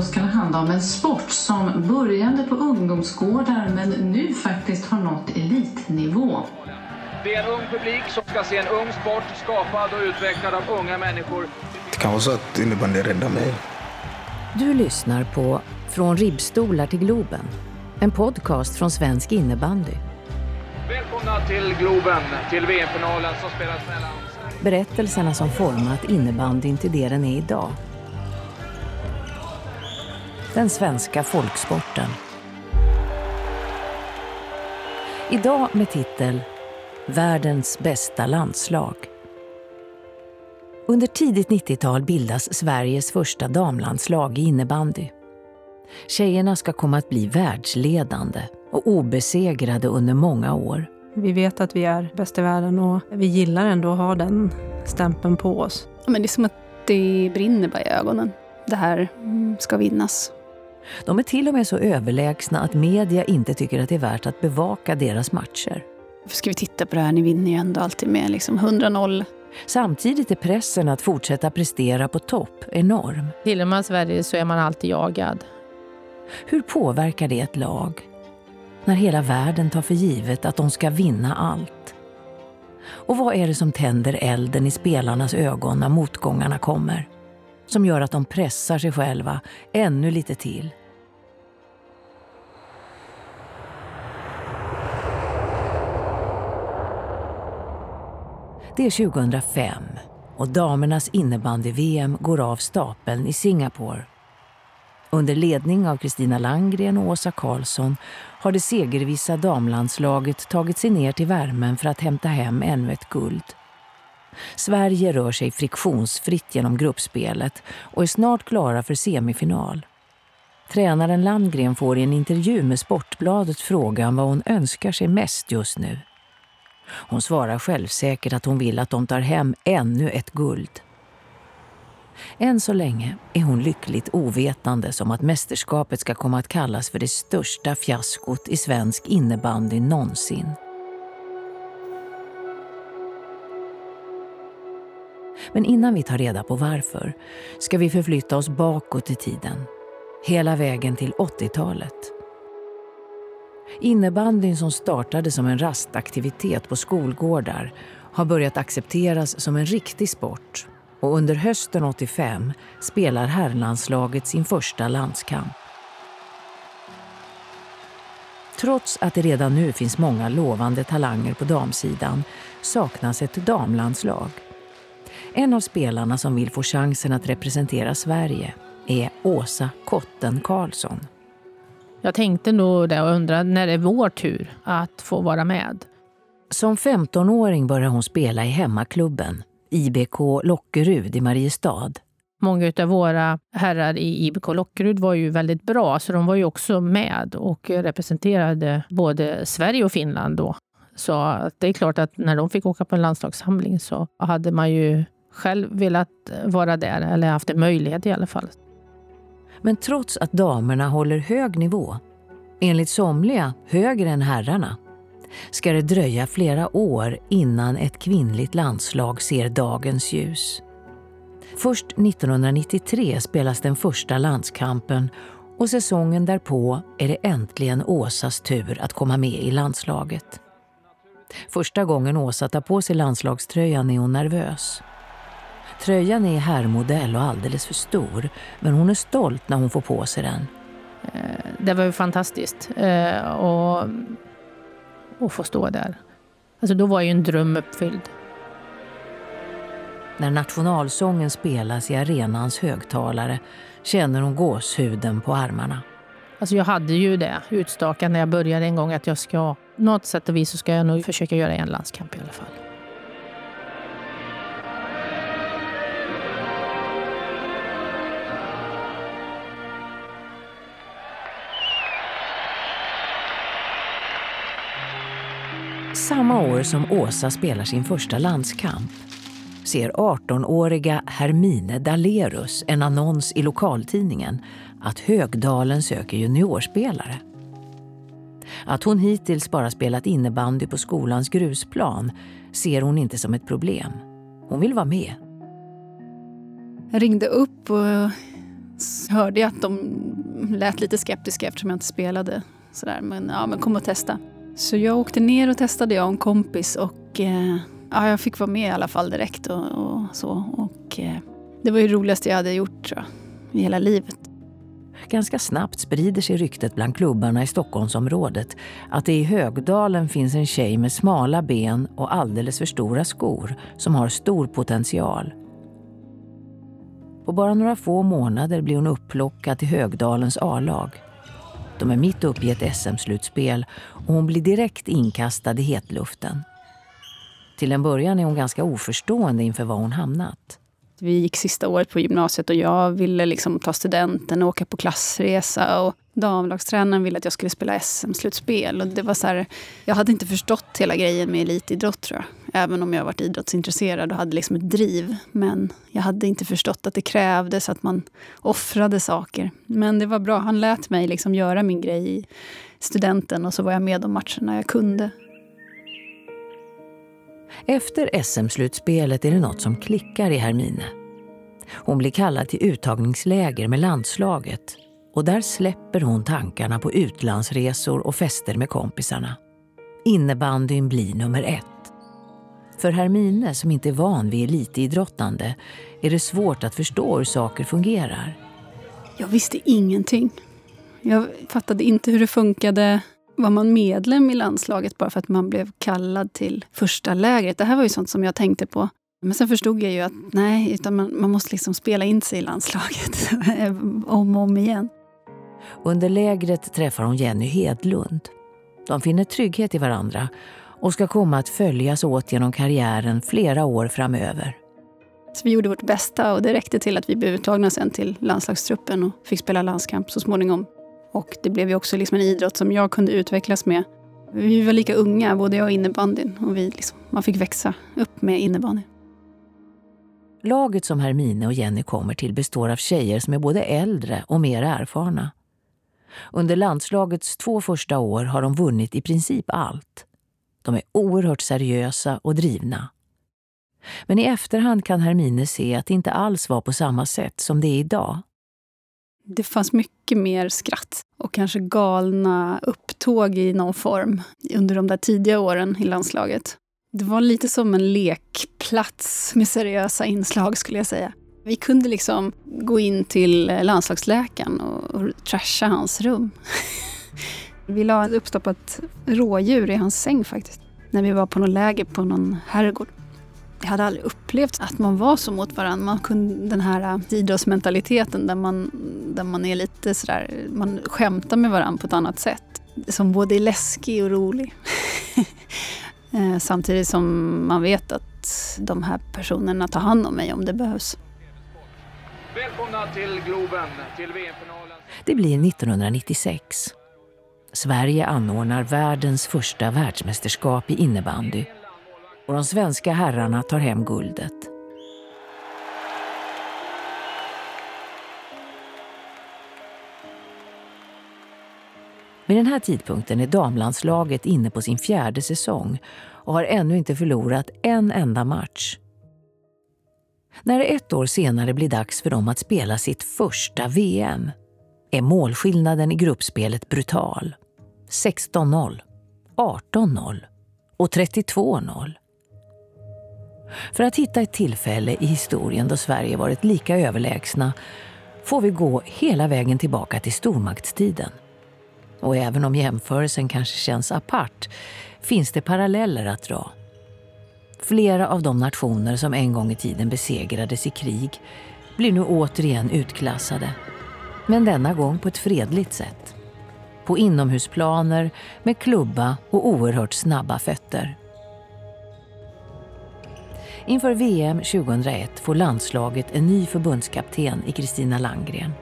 Då ska det handla om en sport som började på ungdomsgårdar men nu faktiskt har nått elitnivå. Det är en ung publik som ska se en ung sport skapad och utvecklad av unga människor. Det kan vara så att innebandy räddar mig. Du lyssnar på Från ribbstolar till Globen. En podcast från svensk innebandy. Välkomna till Globen, till VM-finalen som spelas mellan... Berättelserna som format innebandyn till det den är idag. Den svenska folksporten. Idag med titel Världens bästa landslag. Under tidigt 90-tal bildas Sveriges första damlandslag i innebandy. Tjejerna ska komma att bli världsledande och obesegrade under många år. Vi vet att vi är bäst i världen och vi gillar ändå att ha den stämpeln på oss. men det är som att det brinner bara i ögonen. Det här ska vinnas. De är till och med så överlägsna att media inte tycker att det är värt att bevaka deras matcher. Varför ska vi titta på det här? Ni vinner ju ändå alltid med liksom 100-0. Samtidigt är pressen att fortsätta prestera på topp enorm. Tillhör man Sverige så är man alltid jagad. Hur påverkar det ett lag? När hela världen tar för givet att de ska vinna allt. Och vad är det som tänder elden i spelarnas ögon när motgångarna kommer? Som gör att de pressar sig själva ännu lite till. Det är 2005 och damernas innebandy-VM går av stapeln i Singapore. Under ledning av Kristina Langgren och Åsa Karlsson har det segervissa damlandslaget tagit sig ner till värmen för att hämta hem ännu ett guld. Sverige rör sig friktionsfritt genom gruppspelet och är snart klara för semifinal. Tränaren Landgren får i en intervju med Sportbladet frågan vad hon önskar sig mest just nu. Hon svarar självsäkert att hon vill att de tar hem ännu ett guld. Än så länge är hon lyckligt ovetande om att mästerskapet ska komma att kallas för det största fiaskot i svensk innebandy någonsin. Men innan vi tar reda på varför ska vi förflytta oss bakåt i tiden. Hela vägen till 80-talet. Innebandyn som startade som en rastaktivitet på skolgårdar har börjat accepteras som en riktig sport och under hösten 85 spelar herrlandslaget sin första landskamp. Trots att det redan nu finns många lovande talanger på damsidan saknas ett damlandslag. En av spelarna som vill få chansen att representera Sverige är Åsa Kotten Karlsson. Jag tänkte nog det och undrade när det är vår tur att få vara med. Som 15-åring började hon spela i hemmaklubben, IBK Lockerud i Mariestad. Många av våra herrar i IBK Lockerud var ju väldigt bra, så de var ju också med och representerade både Sverige och Finland då. Så det är klart att när de fick åka på en landslagssamling så hade man ju själv velat vara där, eller haft en möjlighet i alla fall. Men trots att damerna håller hög nivå, enligt somliga högre än herrarna, ska det dröja flera år innan ett kvinnligt landslag ser dagens ljus. Först 1993 spelas den första landskampen och säsongen därpå är det äntligen Åsas tur att komma med i landslaget. Första gången Åsa tar på sig landslagströjan är hon nervös. Tröjan är herrmodell och alldeles för stor, men hon är stolt när hon får på sig den. Eh, det var ju fantastiskt att och få stå där. Alltså då var ju en dröm uppfylld. När nationalsången spelas i arenans högtalare känner hon gåshuden på armarna. Alltså jag hade ju det utstakat när jag började en gång att jag ska, något sätt och vis så ska jag nog försöka göra en landskamp i alla fall. Samma år som Åsa spelar sin första landskamp ser 18-åriga Hermine Dalerus en annons i lokaltidningen att Högdalen söker juniorspelare. Att hon hittills bara spelat innebandy på skolans grusplan ser hon inte som ett problem. Hon vill vara med. Jag ringde upp och hörde att de lät lite skeptiska eftersom jag inte spelade. Sådär. Men, ja, men kom och testa. Så jag åkte ner och testade, jag och en kompis. Och eh, ja, jag fick vara med i alla fall direkt. Och, och så. Och, eh, det var ju det roligaste jag hade gjort tror jag, i hela livet. Ganska snabbt sprider sig ryktet bland klubbarna i Stockholmsområdet att det i Högdalen finns en tjej med smala ben och alldeles för stora skor som har stor potential. På bara några få månader blir hon upplockad till Högdalens A-lag. De är mitt uppe i ett SM-slutspel och hon blir direkt inkastad i hetluften. Till en början är hon ganska oförstående inför var hon hamnat. Vi gick sista året på gymnasiet och jag ville liksom ta studenten och åka på klassresa. Och damlagstränaren ville att jag skulle spela SM-slutspel. Och det var så här, jag hade inte förstått hela grejen med elitidrott tror jag. Även om jag varit idrottsintresserad och hade liksom ett driv. Men jag hade inte förstått att det krävdes att man offrade saker. Men det var bra. Han lät mig liksom göra min grej i studenten och så var jag med de matcherna jag kunde. Efter SM-slutspelet är det något som klickar i Hermine. Hon blir kallad till uttagningsläger med landslaget och där släpper hon tankarna på utlandsresor och fester med kompisarna. Innebandyn blir nummer ett. För Hermine, som inte är van vid elitidrottande, är det svårt att förstå hur saker fungerar. Jag visste ingenting. Jag fattade inte hur det funkade var man medlem i landslaget bara för att man blev kallad till första lägret? Det här var ju sånt som jag tänkte på. Men sen förstod jag ju att nej, utan man, man måste liksom spela in sig i landslaget om och om igen. Under lägret träffar hon Jenny Hedlund. De finner trygghet i varandra och ska komma att följas åt genom karriären flera år framöver. Så vi gjorde vårt bästa och det räckte till att vi blev uttagna sen till landslagstruppen och fick spela landskamp så småningom. Och det blev ju också liksom en idrott som jag kunde utvecklas med. Vi var lika unga, både jag och innebandyn. Och vi liksom, man fick växa upp med innebandyn. Laget som Hermine och Jenny kommer till består av tjejer som är både äldre och mer erfarna. Under landslagets två första år har de vunnit i princip allt. De är oerhört seriösa och drivna. Men i efterhand kan Hermine se att det inte alls var på samma sätt som det är idag. Det fanns mycket mer skratt och kanske galna upptåg i någon form under de där tidiga åren i landslaget. Det var lite som en lekplats med seriösa inslag skulle jag säga. Vi kunde liksom gå in till landslagsläkaren och, och trasha hans rum. vi la ett uppstoppat rådjur i hans säng faktiskt. När vi var på något läger på någon herrgård jag hade aldrig upplevt att man var så mot varandra. Man kunde, den här äh, idrottsmentaliteten där man, där man är lite sådär, man skämtar med varandra på ett annat sätt. Som både är läskig och rolig. Eh, samtidigt som man vet att de här personerna tar hand om mig om det behövs. Välkomna till Globen, till VM-finalen. Det blir 1996. Sverige anordnar världens första världsmästerskap i innebandy och de svenska herrarna tar hem guldet. Vid den här tidpunkten är damlandslaget inne på sin fjärde säsong och har ännu inte förlorat en enda match. När det ett år senare blir dags för dem att spela sitt första VM är målskillnaden i gruppspelet brutal. 16-0, 18-0 och 32-0. För att hitta ett tillfälle i historien då Sverige varit lika överlägsna får vi gå hela vägen tillbaka till stormaktstiden. Och även om jämförelsen kanske känns apart finns det paralleller att dra. Flera av de nationer som en gång i tiden besegrades i krig blir nu återigen utklassade. Men denna gång på ett fredligt sätt. På inomhusplaner med klubba och oerhört snabba fötter. Inför VM 2001 får landslaget en ny förbundskapten i Kristina Langgren.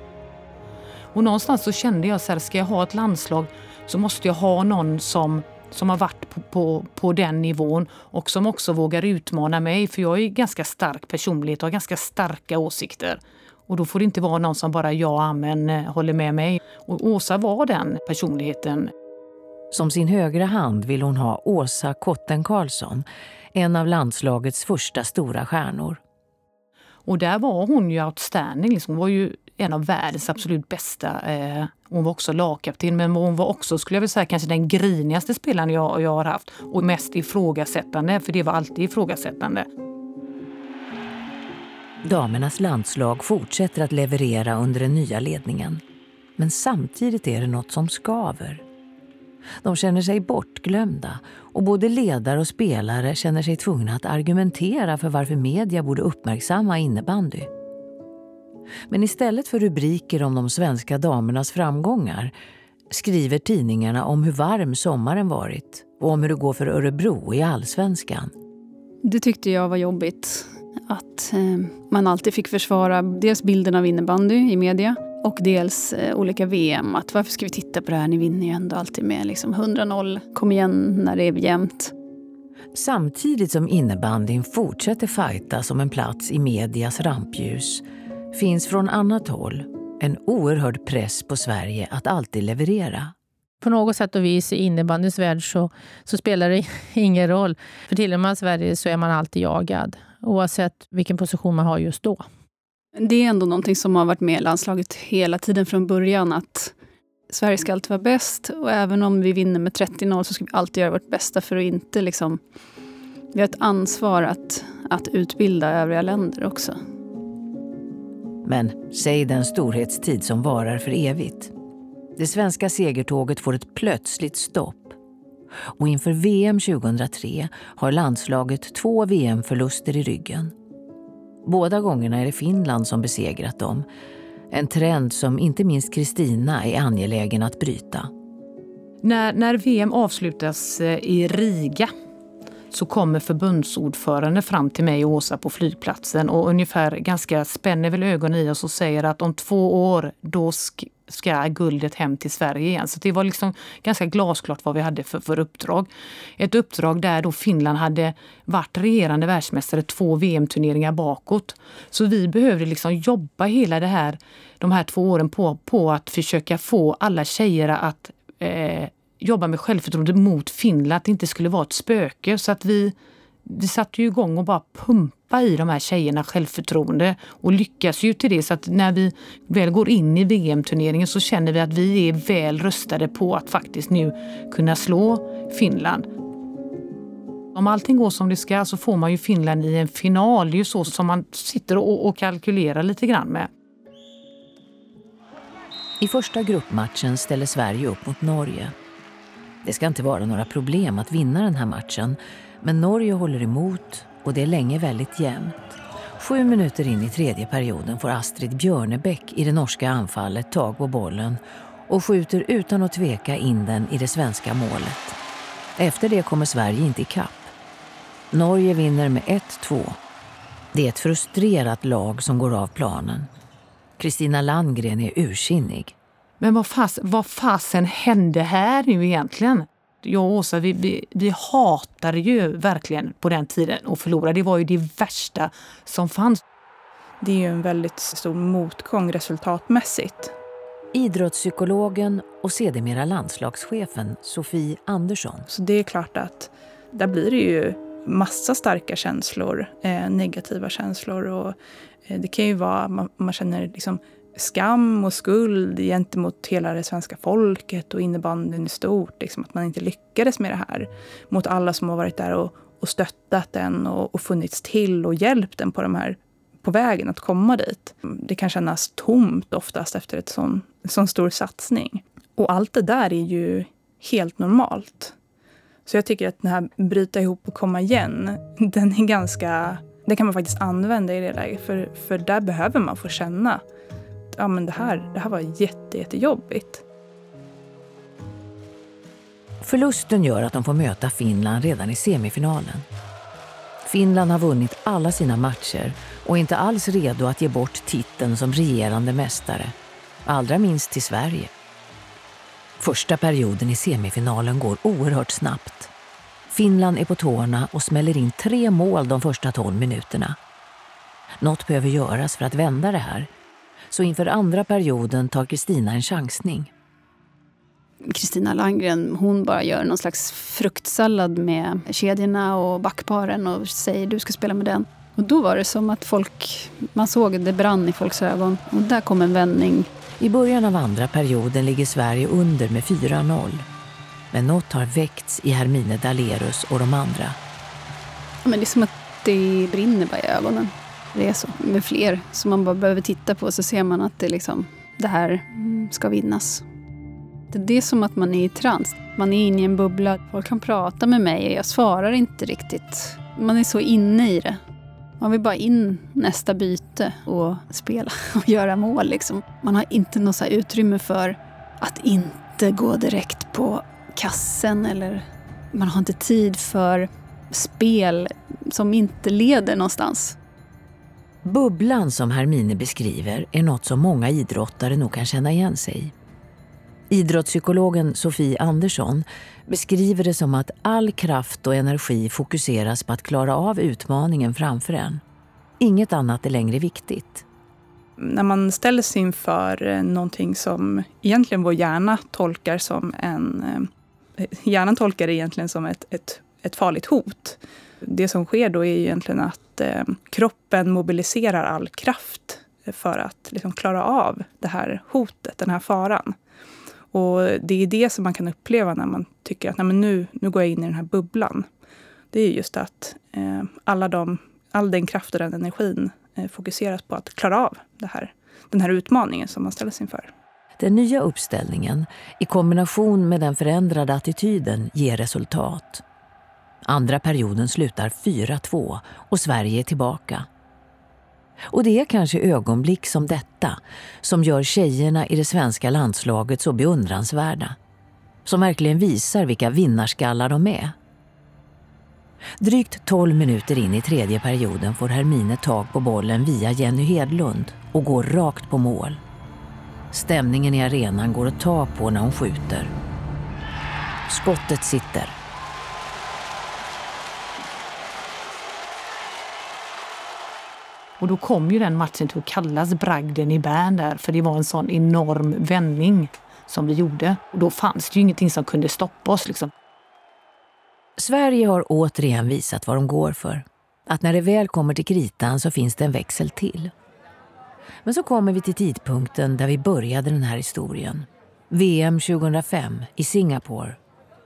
Och någonstans så kände jag så här, ska jag ha ett landslag så måste jag ha någon som, som har varit på, på, på den nivån och som också vågar utmana mig. För jag är ganska stark personlighet och har ganska starka åsikter. Och då får det inte vara någon som bara ja, amen, eh, håller med mig. Och Åsa var den personligheten. Som sin högra hand vill hon ha Åsa Kotten Karlsson en av landslagets första stora stjärnor. Och där var hon ju outstanding. Liksom. Hon var ju en av världens absolut bästa. Eh, hon var också lagkapten men hon var också, skulle jag vilja säga, kanske den grinigaste spelaren jag, jag har haft. Och mest ifrågasättande, för det var alltid ifrågasättande. Damernas landslag fortsätter att leverera under den nya ledningen. Men samtidigt är det något som skaver. De känner sig bortglömda och både ledare och spelare känner sig tvungna att argumentera för varför media borde uppmärksamma innebandy. Men istället för rubriker om de svenska damernas framgångar skriver tidningarna om hur varm sommaren varit och om hur det går för Örebro i allsvenskan. Det tyckte jag var jobbigt. Att eh, man alltid fick försvara dels bilden av innebandy i media och dels eh, olika VM. Att varför ska vi titta på det här? Ni vinner ju ändå alltid med liksom 100-0. Kom igen när det är jämnt. Samtidigt som innebandyn fortsätter fighta som en plats i medias rampljus finns från annat håll en oerhörd press på Sverige att alltid leverera. På något sätt och vis i innebandyns värld så, så spelar det ingen roll. För tillhör man Sverige så är man alltid jagad, oavsett vilken position man har just då. Det är ändå någonting som har varit med i landslaget hela tiden från början. Att Sverige ska alltid vara bäst och även om vi vinner med 30-0 så ska vi alltid göra vårt bästa för att inte liksom... Vi har ett ansvar att, att utbilda övriga länder också. Men säg den storhetstid som varar för evigt. Det svenska segertåget får ett plötsligt stopp. Och inför VM 2003 har landslaget två VM-förluster i ryggen. Båda gångerna är det Finland som besegrat dem. En trend som inte minst Kristina är angelägen att bryta. När, när VM avslutas eh, i Riga så kommer förbundsordförande fram till mig och Åsa på flygplatsen och ungefär ganska spänner väl ögonen i oss och säger att om två år då ska guldet hem till Sverige igen. Så det var liksom ganska glasklart vad vi hade för, för uppdrag. Ett uppdrag där då Finland hade varit regerande världsmästare två VM-turneringar bakåt. Så vi behövde liksom jobba hela det här, de här två åren på, på att försöka få alla tjejer att eh, jobba med självförtroende mot Finland, att det inte skulle vara ett spöke. Så att vi, vi satte ju igång och bara pumpade skapa i de här tjejerna självförtroende och lyckas ju till det. Så att när vi väl går in i VM-turneringen så känner vi att vi är väl röstade på att faktiskt nu kunna slå Finland. Om allting går som det ska så får man ju Finland i en final. Det är ju så som man sitter och, och kalkylerar lite grann med. I första gruppmatchen ställer Sverige upp mot Norge. Det ska inte vara några problem att vinna den här matchen men Norge håller emot och det är länge väldigt jämnt. Sju minuter in i tredje perioden får Astrid Björnebäck i det norska anfallet tag på bollen och skjuter utan att tveka in den i det svenska målet. Efter det kommer Sverige inte ikapp. Norge vinner med 1-2. Det är ett frustrerat lag som går av planen. Kristina Landgren är ursinnig. Men vad, fas, vad fasen hände här nu egentligen? Jag och Åsa, vi, vi, vi hatade ju verkligen på den tiden att förlora. Det var ju det värsta som fanns. Det är ju en väldigt stor motgång resultatmässigt. Idrottspsykologen och sedermera landslagschefen Sofie Andersson. Så det är klart att där blir det ju massa starka känslor, eh, negativa känslor. Och, eh, det kan ju vara man, man känner liksom skam och skuld gentemot hela det svenska folket och innebandyn i stort. Liksom, att man inte lyckades med det här. Mot alla som har varit där och, och stöttat den och, och funnits till och hjälpt den på, de här, på vägen att komma dit. Det kan kännas tomt oftast efter ett sån, en sån stor satsning. Och allt det där är ju helt normalt. Så jag tycker att den här bryta ihop och komma igen, den är ganska... Det kan man faktiskt använda i det läget, för, för där behöver man få känna ja, men det, här, det här var jätte, jättejobbigt. Förlusten gör att de får möta Finland redan i semifinalen. Finland har vunnit alla sina matcher och är inte alls redo att ge bort titeln som regerande mästare. Allra minst till Sverige. Första perioden i semifinalen går oerhört snabbt. Finland är på tårna och smäller in tre mål de första tolv minuterna. Något behöver göras för att vända det här så inför andra perioden tar Kristina en chansning. Kristina Landgren hon bara gör någon slags fruktsallad med kedjorna och backparen och säger du ska spela med den. Och då var det som att folk, man såg det brann i folks ögon. Och där kom en vändning. I början av andra perioden ligger Sverige under med 4-0. Men något har väckts i Hermine Dalerus och de andra. Ja, men det är som att det brinner bara i ögonen. Det är så. Med fler som man bara behöver titta på så ser man att det, liksom, det här ska vinnas. Det är som att man är i trans. Man är inne i en bubbla. Folk kan prata med mig och jag svarar inte riktigt. Man är så inne i det. Man vill bara in nästa byte och spela och göra mål. Liksom. Man har inte något utrymme för att inte gå direkt på kassen eller man har inte tid för spel som inte leder någonstans. Bubblan som Hermine beskriver är något som många idrottare nog kan känna igen sig i. Idrottspsykologen Sofie Andersson beskriver det som att all kraft och energi fokuseras på att klara av utmaningen framför en. Inget annat är längre viktigt. När man ställs inför eh, någonting som egentligen vår hjärna tolkar som en... Eh, hjärnan tolkar det egentligen som ett, ett, ett farligt hot. Det som sker då är egentligen att eh, kroppen mobiliserar all kraft för att liksom klara av det här hotet, den här faran. Och det är det som man kan uppleva när man tycker att Nej, men nu, nu går jag in i den här bubblan. Det är just att eh, alla de, all den kraft och den energin eh, fokuseras på att klara av det här, den här utmaningen som man ställs inför. Den nya uppställningen i kombination med den förändrade attityden ger resultat. Andra perioden slutar 4-2 och Sverige är tillbaka. Och det är kanske ögonblick som detta som gör tjejerna i det svenska landslaget så beundransvärda. Som verkligen visar vilka vinnarskallar de är. Drygt 12 minuter in i tredje perioden får Hermine tag på bollen via Jenny Hedlund och går rakt på mål. Stämningen i arenan går att ta på när hon skjuter. Skottet sitter. Och då kom ju den matchen till att kallas bragden i Bern där, för det var en sån enorm vändning som vi gjorde. Och då fanns det ju ingenting som kunde stoppa oss. Liksom. Sverige har återigen visat vad de går för. Att när det väl kommer till kritan så finns det en växel till. Men så kommer vi till tidpunkten där vi började den här historien. VM 2005 i Singapore.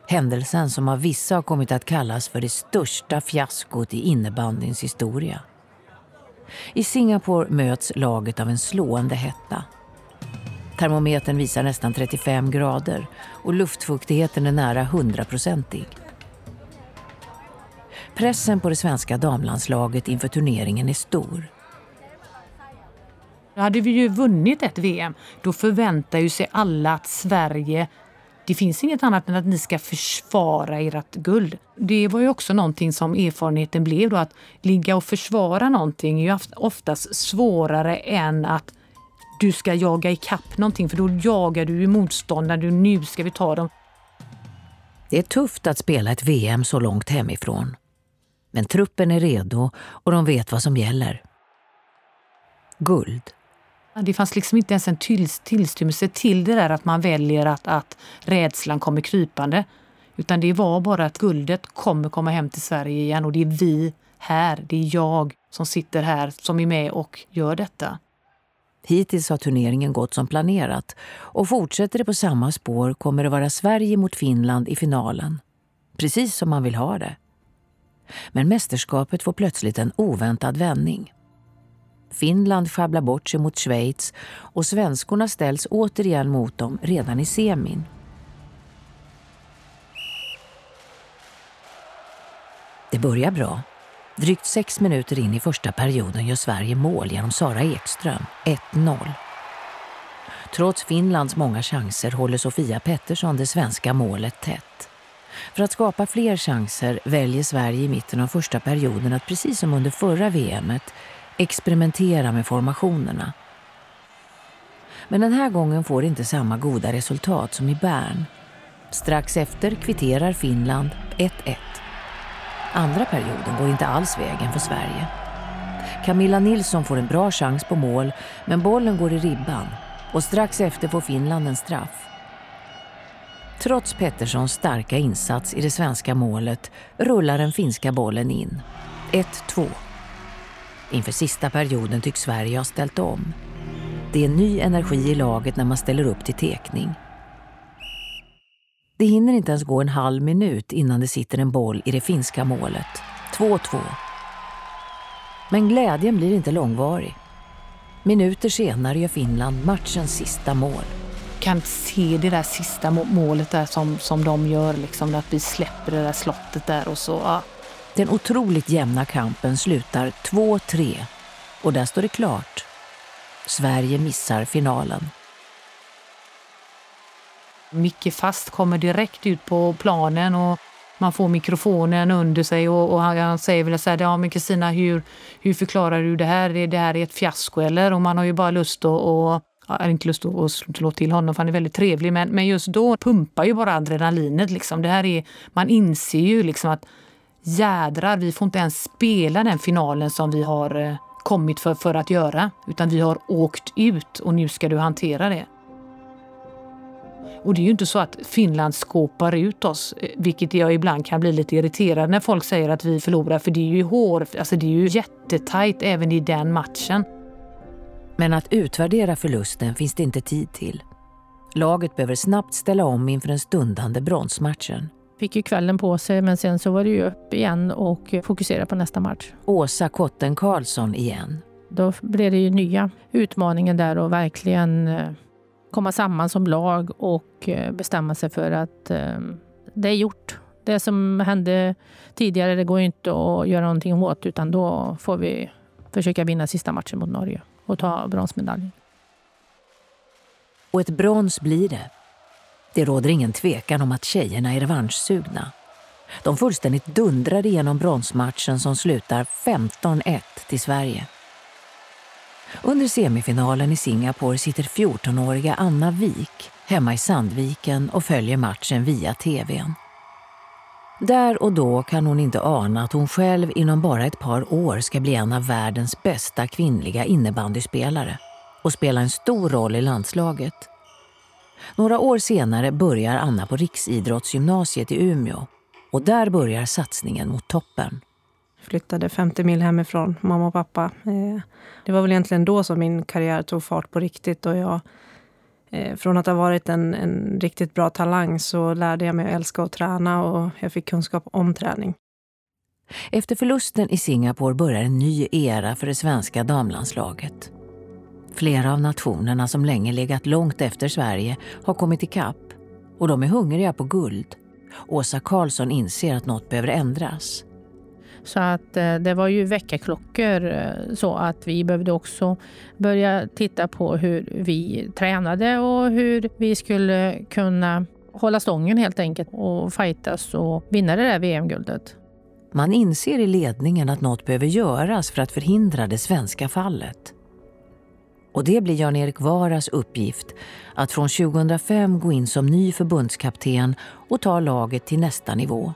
Händelsen som av vissa har kommit att kallas för det största fiaskot i innebandyns historia. I Singapore möts laget av en slående hetta. Termometern visar nästan 35 grader och luftfuktigheten är nära 100-procentig. Pressen på det svenska damlandslaget inför turneringen är stor. Hade vi ju vunnit ett VM, då förväntar ju sig alla att Sverige det finns inget annat än att ni ska försvara ert guld. Det var ju också någonting som erfarenheten blev då att ligga och försvara någonting är ju oftast svårare än att du ska jaga ikapp någonting för då jagar du ju motståndaren. Nu ska vi ta dem. Det är tufft att spela ett VM så långt hemifrån. Men truppen är redo och de vet vad som gäller. Guld. Det fanns liksom inte ens en tillstymmelse till det där att man väljer att, att rädslan kommer krypande. Utan det var bara att guldet kommer komma hem till Sverige igen och det är vi här, det är jag som sitter här som är med och gör detta. Hittills har turneringen gått som planerat och fortsätter det på samma spår kommer det vara Sverige mot Finland i finalen. Precis som man vill ha det. Men mästerskapet får plötsligt en oväntad vändning. Finland sjabblar bort sig mot Schweiz och svenskorna ställs återigen mot dem redan i semin. Det börjar bra. Drygt sex minuter in i första perioden gör Sverige mål genom Sara Ekström, 1-0. Trots Finlands många chanser håller Sofia Pettersson det svenska målet tätt. För att skapa fler chanser väljer Sverige i mitten av första perioden att precis som under förra VMet experimentera med formationerna. Men den här gången får det inte samma goda resultat som i Bern. Strax efter kvitterar Finland 1-1. Andra perioden går inte alls vägen för Sverige. Camilla Nilsson får en bra chans på mål, men bollen går i ribban och strax efter får Finland en straff. Trots Petterssons starka insats i det svenska målet rullar den finska bollen in. 1-2. Inför sista perioden tycks Sverige ha ställt om. Det är ny energi i laget när man ställer upp till tekning. Det hinner inte ens gå en halv minut innan det sitter en boll i det finska målet. 2-2. Men glädjen blir inte långvarig. Minuter senare gör Finland matchens sista mål. Kan se det där sista målet där som, som de gör, liksom, att vi släpper det där slottet där och så. Ja. Den otroligt jämna kampen slutar 2-3 och där står det klart. Sverige missar finalen. Micke Fast kommer direkt ut på planen och man får mikrofonen under sig och, och han, säger väl så här, ja men Kristina hur, hur förklarar du det här? Det, det här är ett fiasko eller? Och man har ju bara lust att och, jag har inte lust att slå till honom för han är väldigt trevlig men, men just då pumpar ju bara adrenalinet. Liksom. Det här är, man inser ju liksom att jädrar, vi får inte ens spela den finalen som vi har eh, kommit för, för att göra. Utan vi har åkt ut och nu ska du hantera det. Och det är ju inte så att Finland skåpar ut oss, eh, vilket jag ibland kan bli lite irriterad när folk säger att vi förlorar, för det är ju hår, alltså det är ju jättetajt även i den matchen. Men att utvärdera förlusten finns det inte tid till. Laget behöver snabbt ställa om inför den stundande bronsmatchen. Fick ju kvällen på sig men sen så var det ju upp igen och fokusera på nästa match. Åsa Kotten Karlsson igen. Då blev det ju nya utmaningen där och verkligen eh, komma samman som lag och eh, bestämma sig för att eh, det är gjort. Det som hände tidigare det går inte att göra någonting åt utan då får vi försöka vinna sista matchen mot Norge och ta bronsmedaljen. Och ett brons blir det. Det råder ingen tvekan om att tjejerna är revanschsugna. De fullständigt dundrade igenom bronsmatchen som slutar 15-1 till Sverige. Under semifinalen i Singapore sitter 14-åriga Anna Wik hemma i Sandviken och följer matchen via tvn. Där och då kan hon inte ana att hon själv inom bara ett par år ska bli en av världens bästa kvinnliga innebandyspelare och spela en stor roll i landslaget. Några år senare börjar Anna på Riksidrottsgymnasiet i Umeå och där börjar satsningen mot toppen flyttade 50 mil hemifrån, mamma och pappa. Eh, det var väl egentligen då som min karriär tog fart på riktigt. Och jag, eh, från att ha varit en, en riktigt bra talang så lärde jag mig att älska att träna och jag fick kunskap om träning. Efter förlusten i Singapore börjar en ny era för det svenska damlandslaget. Flera av nationerna som länge legat långt efter Sverige har kommit ikapp och de är hungriga på guld. Åsa Karlsson inser att något behöver ändras. Så att eh, det var ju väckarklockor eh, så att vi behövde också börja titta på hur vi tränade och hur vi skulle kunna hålla stången helt enkelt och fightas och vinna det där VM-guldet. Man inser i ledningen att något behöver göras för att förhindra det svenska fallet. Och det blir Jan-Erik Varas uppgift att från 2005 gå in som ny förbundskapten och ta laget till nästa nivå.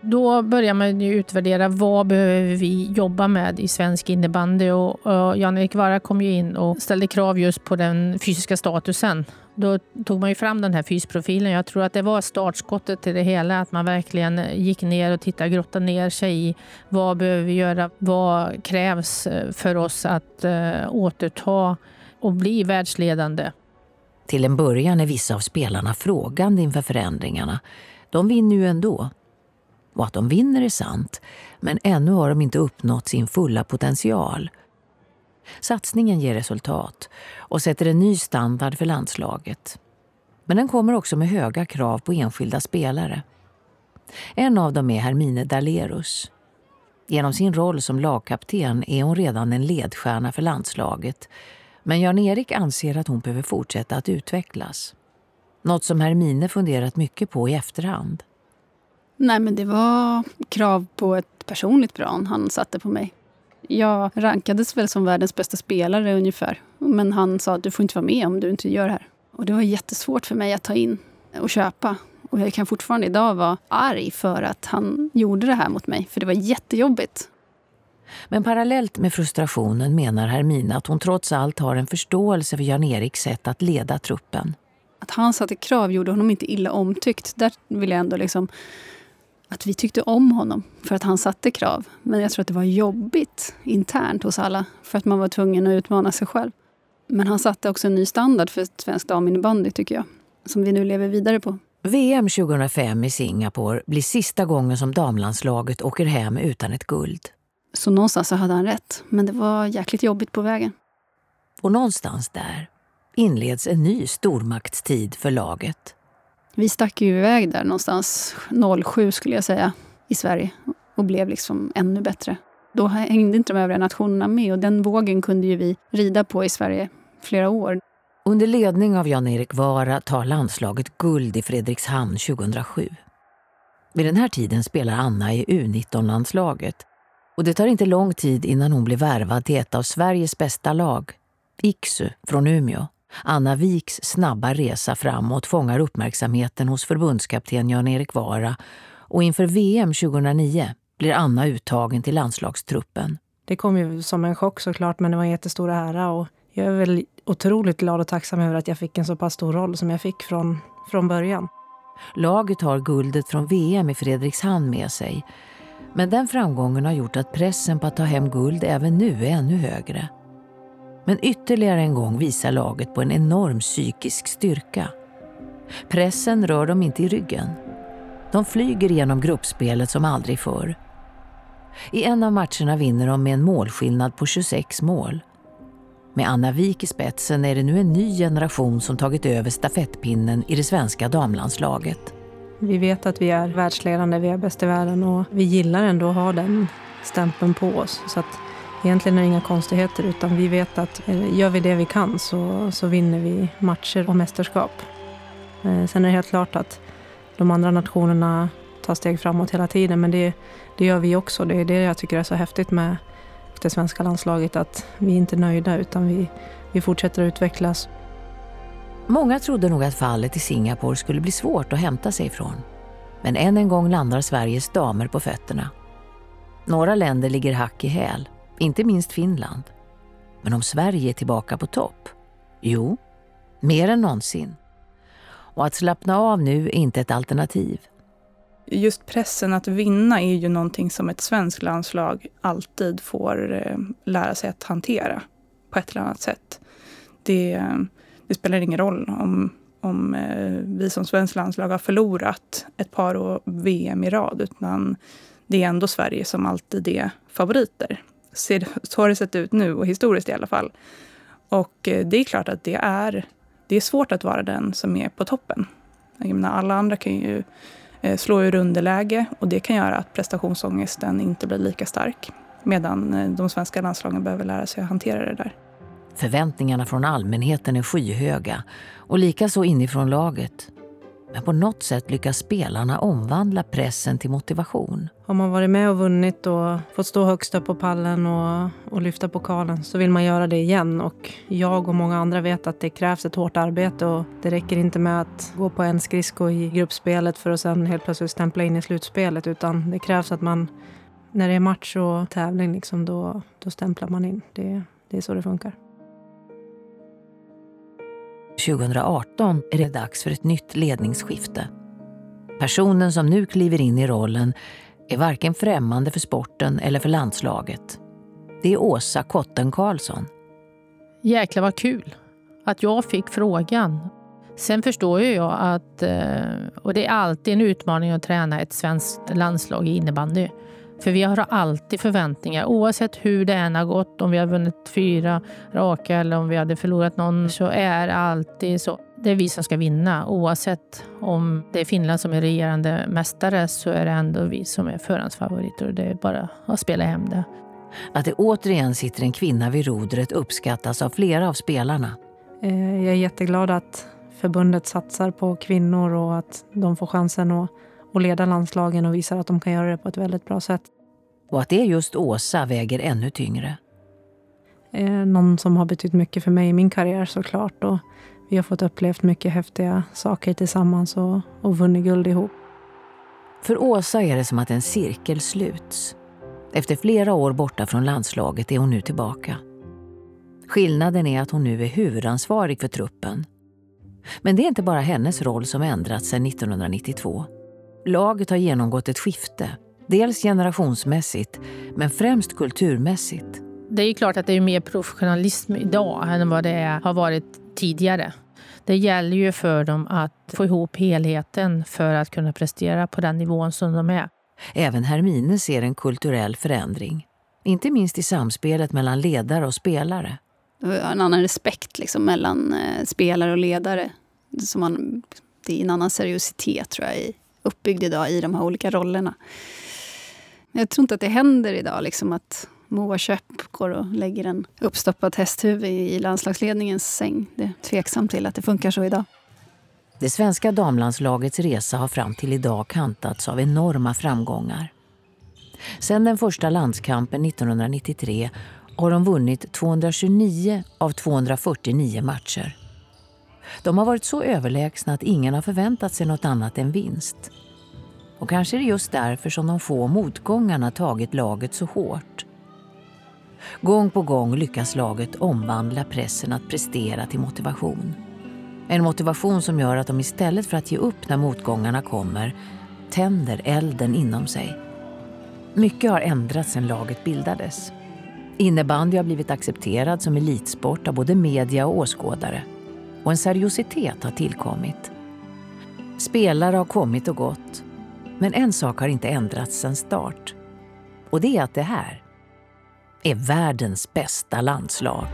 Då börjar man ju utvärdera vad behöver vi jobba med i svensk innebandy och, och Jan-Erik Vara kom ju in och ställde krav just på den fysiska statusen. Då tog man ju fram den här fysprofilen. Jag tror att det var startskottet till det hela, att man verkligen gick ner och tittade, grottade ner sig i vad behöver vi göra? Vad krävs eh, för oss att eh, återta och bli världsledande? Till en början är vissa av spelarna frågande inför förändringarna. De vinner ju ändå. Och att de vinner är sant, men ännu har de inte uppnått sin fulla potential. Satsningen ger resultat och sätter en ny standard för landslaget. Men den kommer också med höga krav på enskilda spelare. En av dem är Hermine Dalerus. Genom sin roll som lagkapten är hon redan en ledstjärna för landslaget. Men Jan-Erik anser att hon behöver fortsätta att utvecklas. Något som Hermine funderat mycket på i efterhand. Nej, men det var krav på ett personligt plan han satte på mig. Jag rankades väl som världens bästa spelare ungefär. Men han sa att du får inte vara med om du inte gör det här. Och det var jättesvårt för mig att ta in och köpa. Och jag kan fortfarande idag vara arg för att han gjorde det här mot mig. För det var jättejobbigt. Men parallellt med frustrationen menar Hermina att hon trots allt har en förståelse för Jan-Eriks sätt att leda truppen. Att han satte krav gjorde honom inte illa omtyckt. Där vill jag ändå liksom att vi tyckte om honom för att han satte krav. Men jag tror att det var jobbigt internt hos alla för att man var tvungen att utmana sig själv. Men han satte också en ny standard för svensk daminnebandy tycker jag. Som vi nu lever vidare på. VM 2005 i Singapore blir sista gången som damlandslaget åker hem utan ett guld. Så någonstans så hade han rätt. Men det var jäkligt jobbigt på vägen. Och någonstans där inleds en ny stormaktstid för laget. Vi stack ju iväg där någonstans 07 skulle jag säga i Sverige och blev liksom ännu bättre. Då hängde inte de övriga nationerna med och den vågen kunde ju vi rida på i Sverige flera år. Under ledning av Jan-Erik Vara tar landslaget guld i Fredrikshamn 2007. Vid den här tiden spelar Anna i U19-landslaget och det tar inte lång tid innan hon blir värvad till ett av Sveriges bästa lag, Iksu från Umeå. Anna Viks snabba resa framåt fångar uppmärksamheten hos förbundskapten Jan-Erik Vara och inför VM 2009 blir Anna uttagen till landslagstruppen. Det kom ju som en chock såklart, men det var en jättestor ära. Och jag är väl otroligt glad och tacksam över att jag fick en så pass stor roll som jag fick från, från början. Laget har guldet från VM i Fredrikshamn med sig. Men den framgången har gjort att pressen på att ta hem guld även nu är ännu högre. Men ytterligare en gång visar laget på en enorm psykisk styrka. Pressen rör dem inte i ryggen. De flyger genom gruppspelet som aldrig förr. I en av matcherna vinner de med en målskillnad på 26 mål. Med Anna Wik i spetsen är det nu en ny generation som tagit över stafettpinnen i det svenska damlandslaget. Vi vet att vi är världsledande, vi är bäst i världen och vi gillar ändå att ha den stämpeln på oss. Så att egentligen är det inga konstigheter utan vi vet att eh, gör vi det vi kan så, så vinner vi matcher och mästerskap. Eh, sen är det helt klart att de andra nationerna tar steg framåt hela tiden men det, det gör vi också. Det är det jag tycker är så häftigt med det svenska landslaget att vi är inte är nöjda utan vi, vi fortsätter att utvecklas. Många trodde nog att fallet i Singapore skulle bli svårt att hämta sig ifrån. Men än en gång landar Sveriges damer på fötterna. Några länder ligger hack i häl, inte minst Finland. Men om Sverige är tillbaka på topp? Jo, mer än någonsin. Och att slappna av nu är inte ett alternativ. Just pressen att vinna är ju någonting som ett svenskt landslag alltid får eh, lära sig att hantera på ett eller annat sätt. Det, det spelar ingen roll om, om eh, vi som svenskt landslag har förlorat ett par VM i rad, utan det är ändå Sverige som alltid är favoriter. Så har det sett ut nu, och historiskt i alla fall. Och eh, det är klart att det är, det är svårt att vara den som är på toppen. Jag menar, alla andra kan ju eh, slå ur underläge och det kan göra att prestationsångesten inte blir lika stark. Medan eh, de svenska landslagen behöver lära sig att hantera det där. Förväntningarna från allmänheten är skyhöga och likaså inifrån laget. Men på något sätt lyckas spelarna omvandla pressen till motivation. Har man varit med och vunnit och fått stå högst upp på pallen och, och lyfta pokalen så vill man göra det igen. Och jag och många andra vet att det krävs ett hårt arbete och det räcker inte med att gå på en skridsko i gruppspelet för att sen helt plötsligt stämpla in i slutspelet. Utan det krävs att man, när det är match och tävling, liksom, då, då stämplar man in. Det, det är så det funkar. 2018 är det dags för ett nytt ledningsskifte. Personen som nu kliver in i rollen är varken främmande för sporten eller för landslaget. Det är Åsa Kotten Karlsson. Jäklar vad kul att jag fick frågan. Sen förstår ju jag att, eh, och det är alltid en utmaning att träna ett svenskt landslag i innebandy. För vi har alltid förväntningar oavsett hur det än har gått. Om vi har vunnit fyra raka eller om vi hade förlorat någon så är det alltid så. Det är vi som ska vinna. Oavsett om det är Finland som är regerande mästare så är det ändå vi som är förhandsfavoriter. Det är bara att spela hem det. Att det återigen sitter en kvinna vid rodret uppskattas av flera av spelarna. Eh, jag är jätteglad att förbundet satsar på kvinnor och att de får chansen att och leda landslagen och visar att de kan göra det på ett väldigt bra sätt. Och att det är just Åsa väger ännu tyngre. Eh, någon som har betytt mycket för mig i min karriär såklart. Och vi har fått upplevt mycket häftiga saker tillsammans och, och vunnit guld ihop. För Åsa är det som att en cirkel sluts. Efter flera år borta från landslaget är hon nu tillbaka. Skillnaden är att hon nu är huvudansvarig för truppen. Men det är inte bara hennes roll som ändrats sedan 1992. Laget har genomgått ett skifte. Dels generationsmässigt, men främst kulturmässigt. Det är klart att det är mer professionalism idag än vad det har varit tidigare. Det gäller ju för dem att få ihop helheten för att kunna prestera på den nivån som de är. Även Hermine ser en kulturell förändring. Inte minst i samspelet mellan ledare och spelare. En annan respekt liksom, mellan eh, spelare och ledare. Som man, det är en annan seriositet tror jag, uppbyggd idag i de här olika rollerna. Jag tror inte att det händer idag liksom, att Moa Köpp går och lägger en uppstoppad hästhuvud i landslagsledningens säng. Det är tveksamt till att det funkar så idag. Det svenska damlandslagets resa har fram till idag kantats av enorma framgångar. Sedan den första landskampen 1993 har de vunnit 229 av 249 matcher. De har varit så överlägsna att ingen har förväntat sig något annat än vinst. Och kanske är det just därför som de få motgångarna tagit laget så hårt. Gång på gång lyckas laget omvandla pressen att prestera till motivation. En motivation som gör att de istället för att ge upp när motgångarna kommer tänder elden inom sig. Mycket har ändrats sedan laget bildades. Innebandy har blivit accepterad som elitsport av både media och åskådare. Och en seriositet har tillkommit. Spelare har kommit och gått. Men en sak har inte ändrats sedan start. Och det är att det här är världens bästa landslag.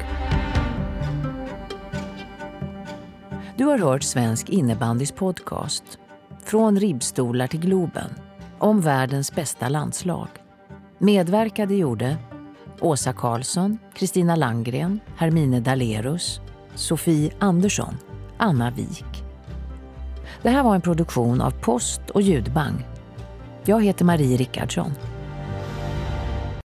Du har hört Svensk innebandys podcast Från ribbstolar till Globen om världens bästa landslag. Medverkade gjorde Åsa Karlsson, Kristina Langgren, Hermine Dalerus, Sofie Andersson, Anna Wik. Det här var en produktion av Post och ljudbang. Jag heter Marie Rickardsson.